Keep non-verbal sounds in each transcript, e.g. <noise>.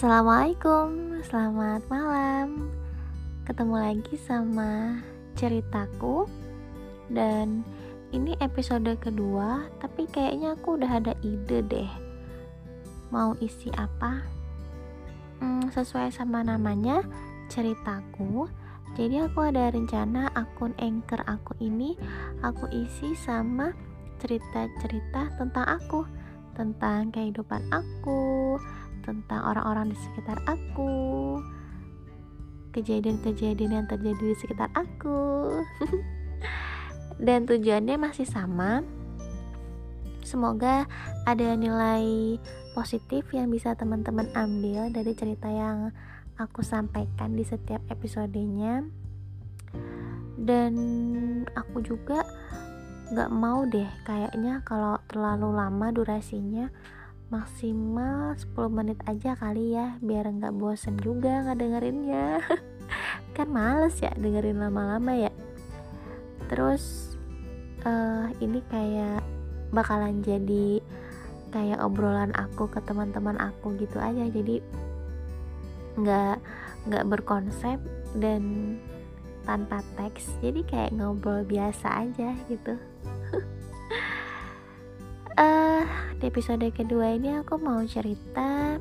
Assalamualaikum, selamat malam. Ketemu lagi sama ceritaku dan ini episode kedua, tapi kayaknya aku udah ada ide deh. Mau isi apa? Hmm, sesuai sama namanya, ceritaku. Jadi aku ada rencana akun anchor aku ini aku isi sama cerita-cerita tentang aku, tentang kehidupan aku, tentang orang-orang di sekitar aku. Kejadian-kejadian yang terjadi di sekitar aku. <laughs> Dan tujuannya masih sama. Semoga ada nilai positif yang bisa teman-teman ambil dari cerita yang aku sampaikan di setiap episodenya. Dan aku juga gak mau deh kayaknya kalau terlalu lama durasinya maksimal 10 menit aja kali ya biar nggak bosen juga nggak dengerinnya <laughs> kan males ya dengerin lama-lama ya. Terus uh, ini kayak bakalan jadi kayak obrolan aku ke teman-teman aku gitu aja. Jadi nggak nggak berkonsep dan tanpa teks. Jadi kayak ngobrol biasa aja gitu <laughs> di episode kedua ini aku mau cerita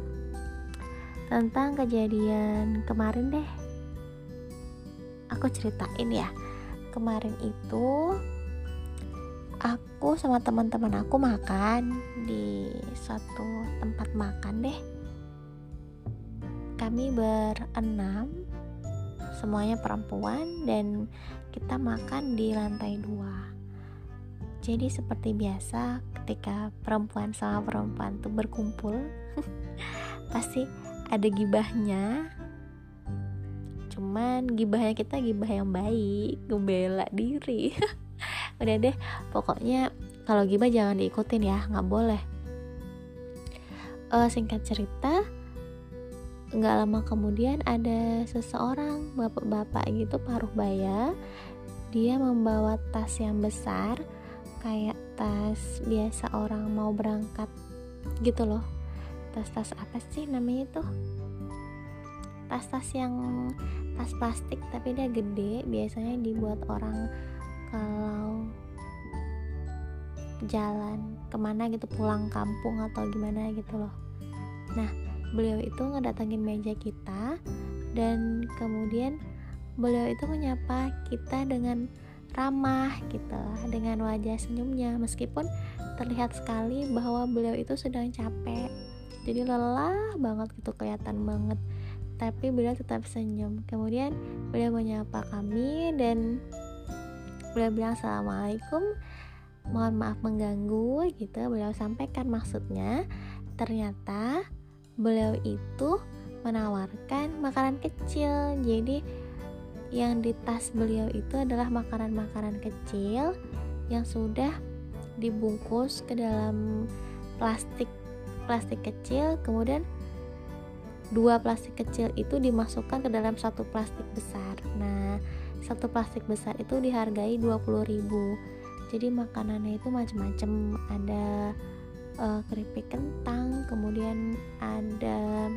tentang kejadian kemarin deh. Aku ceritain ya. Kemarin itu aku sama teman-teman aku makan di suatu tempat makan deh. Kami berenam semuanya perempuan dan kita makan di lantai dua jadi seperti biasa ketika perempuan sama perempuan tuh berkumpul <laughs> pasti ada gibahnya. Cuman gibahnya kita gibah yang baik ngebela diri. <laughs> Udah deh pokoknya kalau gibah jangan diikutin ya nggak boleh. Uh, singkat cerita nggak lama kemudian ada seseorang bapak-bapak gitu paruh baya. Dia membawa tas yang besar kayak tas biasa orang mau berangkat gitu loh. Tas-tas apa sih namanya itu tas-tas yang tas plastik tapi dia gede biasanya dibuat orang kalau jalan ke mana gitu pulang kampung atau gimana gitu loh. Nah beliau itu ngedatengin meja kita dan kemudian beliau itu menyapa kita dengan ramah gitu dengan wajah senyumnya. Meskipun terlihat sekali bahwa beliau itu sedang capek. Jadi lelah banget gitu kelihatan banget. Tapi beliau tetap senyum. Kemudian beliau menyapa kami dan beliau bilang assalamualaikum. Mohon maaf mengganggu gitu. Beliau sampaikan maksudnya. Ternyata beliau itu menawarkan makanan kecil. Jadi yang di tas beliau itu adalah makanan-makanan kecil yang sudah dibungkus ke dalam plastik plastik kecil. Kemudian dua plastik kecil itu dimasukkan ke dalam satu plastik besar. Nah satu plastik besar itu dihargai 20.000 jadi makanannya itu macam-macam ada uh, keripik kentang kemudian ada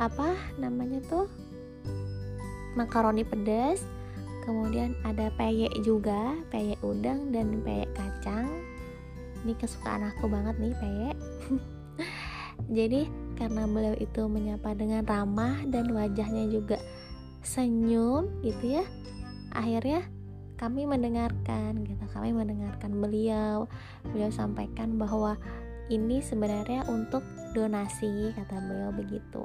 apa namanya tuh makaroni pedas kemudian ada peyek juga peyek udang dan peyek kacang. Ini kesukaan aku banget nih peyek. <laughs> Jadi karena beliau itu menyapa dengan ramah dan wajahnya juga senyum gitu ya akhirnya kami mendengarkan gitu kami mendengarkan beliau. Beliau sampaikan bahwa ini sebenarnya untuk donasi kata beliau begitu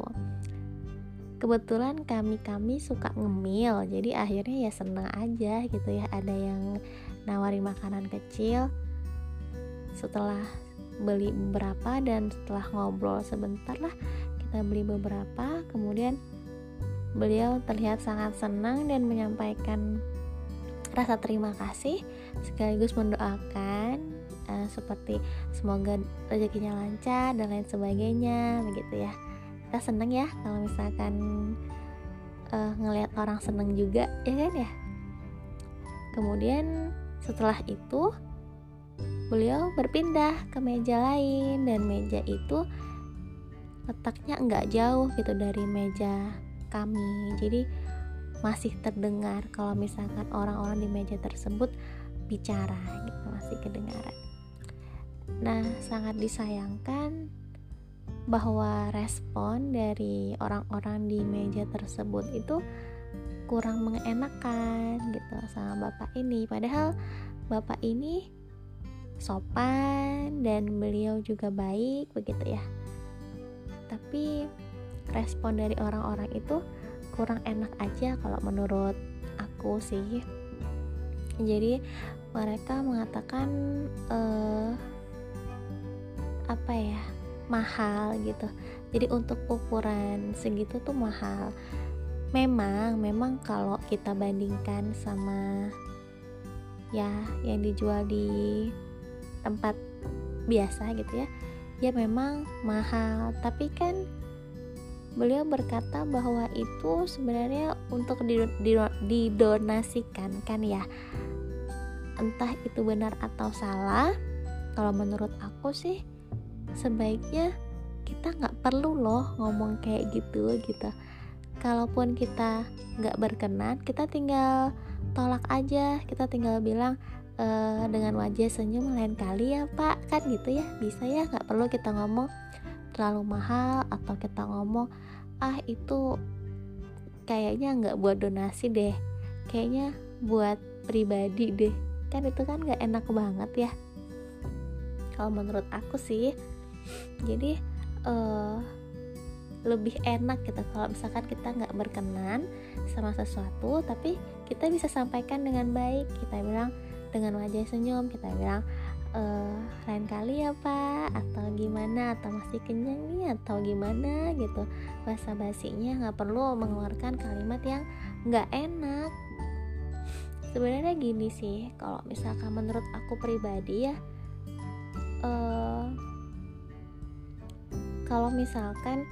kebetulan kami-kami suka ngemil jadi akhirnya ya seneng aja gitu ya. Ada yang nawari makanan kecil setelah beli beberapa dan setelah ngobrol sebentar lah kita beli beberapa. Kemudian beliau terlihat sangat senang dan menyampaikan rasa terima kasih sekaligus mendoakan uh, seperti semoga rezekinya lancar dan lain sebagainya begitu ya kita seneng ya kalau misalkan uh, ngelihat orang seneng juga ya kan ya? Kemudian setelah itu beliau berpindah ke meja lain dan meja itu letaknya nggak jauh gitu dari meja kami. Jadi masih terdengar kalau misalkan orang-orang di meja tersebut bicara gitu masih kedengaran. Nah sangat disayangkan bahwa respon dari orang-orang di meja tersebut itu kurang mengenakan gitu sama bapak ini. Padahal bapak ini sopan dan beliau juga baik begitu ya. Tapi respon dari orang-orang itu kurang enak aja kalau menurut aku sih. Jadi mereka mengatakan uh, apa ya mahal gitu. Jadi untuk ukuran segitu tuh mahal. Memang memang kalau kita bandingkan sama ya yang dijual di tempat biasa gitu ya ya memang mahal. Tapi kan beliau berkata bahwa itu sebenarnya untuk didonasikan kan ya. Entah itu benar atau salah kalau menurut aku sih sebaiknya kita nggak perlu loh ngomong kayak gitu gitu. Kalaupun kita nggak berkenan kita tinggal tolak aja. Kita tinggal bilang e, dengan wajah senyum lain kali ya pak. Kan gitu ya bisa ya nggak perlu kita ngomong terlalu mahal atau kita ngomong ah itu kayaknya nggak buat donasi deh kayaknya buat pribadi deh. Kan itu kan nggak enak banget ya. Kalau menurut aku sih jadi uh, lebih enak gitu. Kalau misalkan kita nggak berkenan sama sesuatu tapi kita bisa sampaikan dengan baik. Kita bilang dengan wajah senyum kita bilang e, lain kali ya pak. Atau gimana? Atau masih kenyang nih? Atau gimana? gitu. Bahasa basinya nggak perlu mengeluarkan kalimat yang nggak enak. Sebenarnya gini sih. Kalau misalkan menurut aku pribadi ya uh, kalau misalkan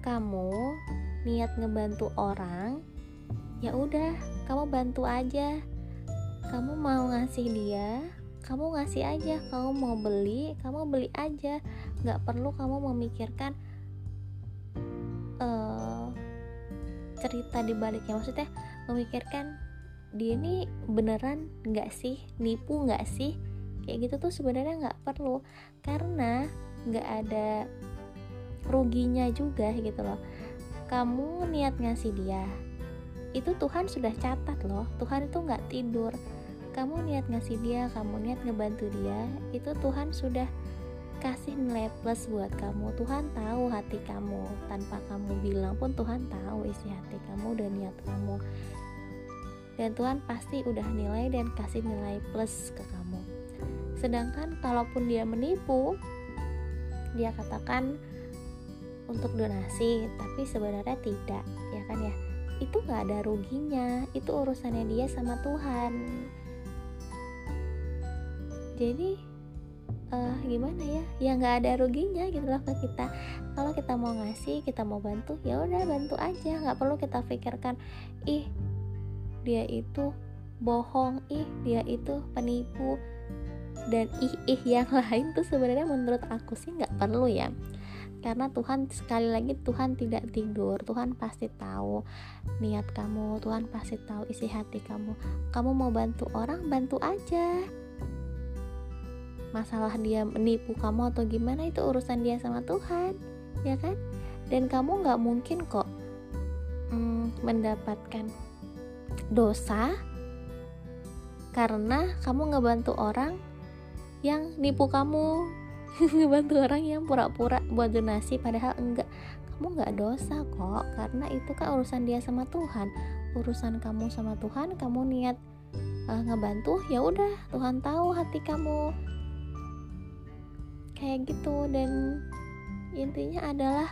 kamu niat ngebantu orang ya udah kamu bantu aja. Kamu mau ngasih dia kamu ngasih aja. Kamu mau beli kamu beli aja. Nggak perlu kamu memikirkan uh, cerita di baliknya. Maksudnya memikirkan dia ini beneran nggak sih? Nipu nggak sih? Kayak gitu tuh sebenarnya nggak perlu. Karena nggak ada ruginya juga gitu loh. Kamu niat ngasih dia itu Tuhan sudah catat loh. Tuhan itu nggak tidur. Kamu niat ngasih dia kamu niat ngebantu dia itu Tuhan sudah kasih nilai plus buat kamu. Tuhan tahu hati kamu. Tanpa kamu bilang pun Tuhan tahu isi hati kamu dan niat kamu. Dan Tuhan pasti udah nilai dan kasih nilai plus ke kamu. Sedangkan kalaupun dia menipu dia katakan untuk donasi tapi sebenarnya tidak ya kan ya? Itu nggak ada ruginya itu urusannya dia sama Tuhan. Jadi uh, gimana ya? Ya nggak ada ruginya gitu loh ke kita. Kalau kita mau ngasih kita mau bantu ya udah bantu aja. Nggak perlu kita pikirkan ih dia itu bohong ih dia itu penipu. Dan ih ih yang <laughs> lain tuh sebenarnya menurut aku sih nggak perlu ya karena Tuhan sekali lagi Tuhan tidak tidur. Tuhan pasti tahu niat kamu. Tuhan pasti tahu isi hati kamu. Kamu mau bantu orang bantu aja. Masalah dia menipu kamu atau gimana itu urusan dia sama Tuhan ya kan? Dan kamu nggak mungkin kok mm, mendapatkan dosa karena kamu ngebantu orang yang nipu kamu <laughs> ngebantu orang yang pura-pura buat donasi padahal enggak. Kamu nggak dosa kok karena itu kan urusan dia sama Tuhan. Urusan kamu sama Tuhan kamu niat uh, ngebantu ya udah Tuhan tahu hati kamu. Kayak gitu dan intinya adalah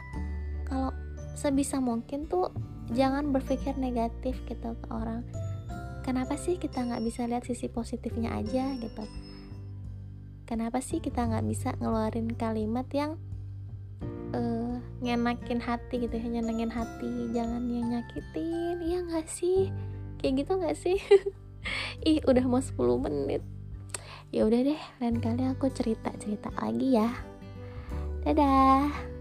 kalau sebisa mungkin tuh jangan berpikir negatif gitu ke orang. Kenapa sih kita nggak bisa lihat sisi positifnya aja gitu kenapa sih kita nggak bisa ngeluarin kalimat yang uh, ngenakin hati gitu ya nyenengin hati? Jangan yang nyakitin iya nggak sih? Kayak gitu nggak sih? <laughs> Ih udah mau 10 menit. Ya udah deh lain kali aku cerita cerita lagi ya. Dadah